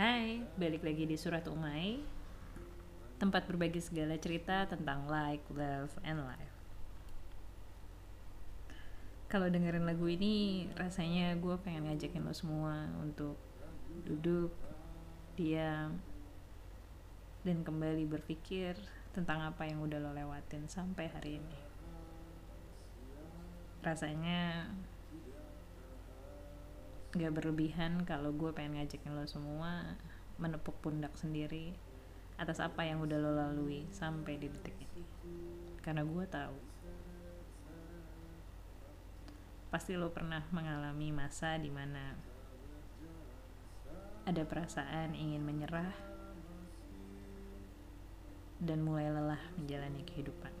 Hai, balik lagi di Surat Umay Tempat berbagi segala cerita tentang like, love, and life Kalau dengerin lagu ini, rasanya gue pengen ngajakin lo semua untuk duduk, diam, dan kembali berpikir tentang apa yang udah lo lewatin sampai hari ini. Rasanya gak berlebihan kalau gue pengen ngajakin lo semua menepuk pundak sendiri atas apa yang udah lo lalui sampai di detik ini. Karena gue tahu pasti lo pernah mengalami masa di mana ada perasaan ingin menyerah dan mulai lelah menjalani kehidupan.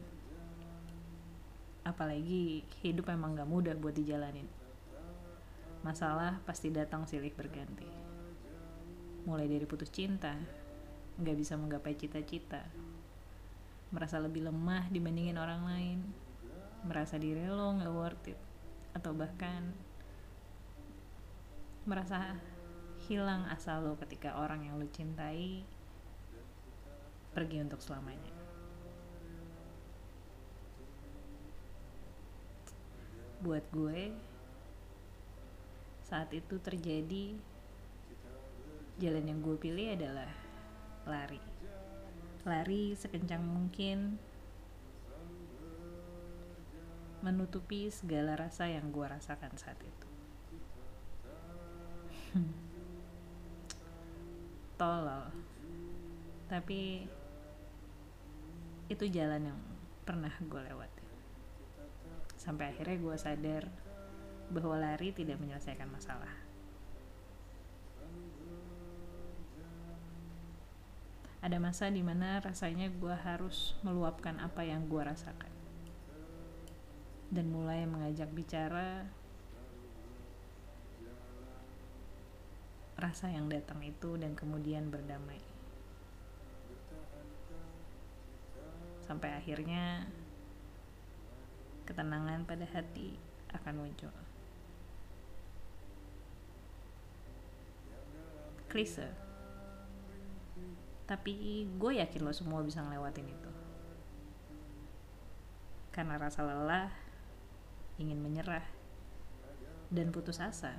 Apalagi hidup emang gak mudah buat dijalanin Masalah pasti datang silih berganti. Mulai dari putus cinta, nggak bisa menggapai cita-cita, merasa lebih lemah dibandingin orang lain, merasa diri nggak worth it, atau bahkan merasa hilang asa lo ketika orang yang lo cintai pergi untuk selamanya. Buat gue, saat itu terjadi jalan yang gue pilih adalah lari. Lari sekencang mungkin menutupi segala rasa yang gue rasakan saat itu. Tolol. Tapi itu jalan yang pernah gue lewati. Sampai akhirnya gue sadar bahwa lari tidak menyelesaikan masalah. Ada masa di mana rasanya gue harus meluapkan apa yang gue rasakan. Dan mulai mengajak bicara rasa yang datang itu dan kemudian berdamai. Sampai akhirnya ketenangan pada hati akan muncul. Klise. Tapi gue yakin lo semua bisa ngelewatin itu. Karena rasa lelah ingin menyerah dan putus asa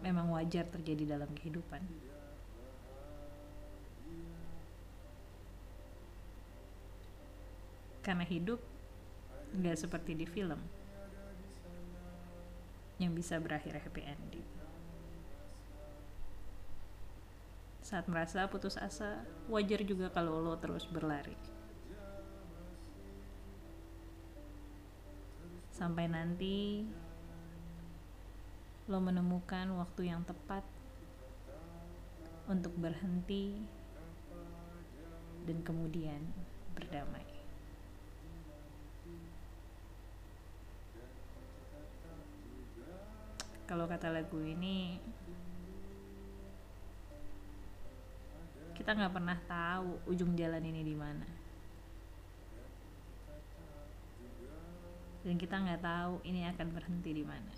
memang wajar terjadi dalam kehidupan. Karena hidup gak seperti di film yang bisa berakhir happy ending Saat merasa putus asa, wajar juga kalau lo terus berlari. Sampai nanti lo menemukan waktu yang tepat untuk berhenti dan kemudian berdamai. Kalau kata lagu ini, kita nggak pernah tahu ujung jalan ini di mana. Dan kita nggak tahu ini akan berhenti di mana.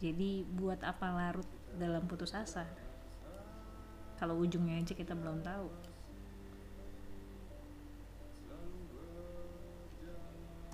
Jadi buat apa larut dalam putus asa? Kalau ujungnya aja kita belum tahu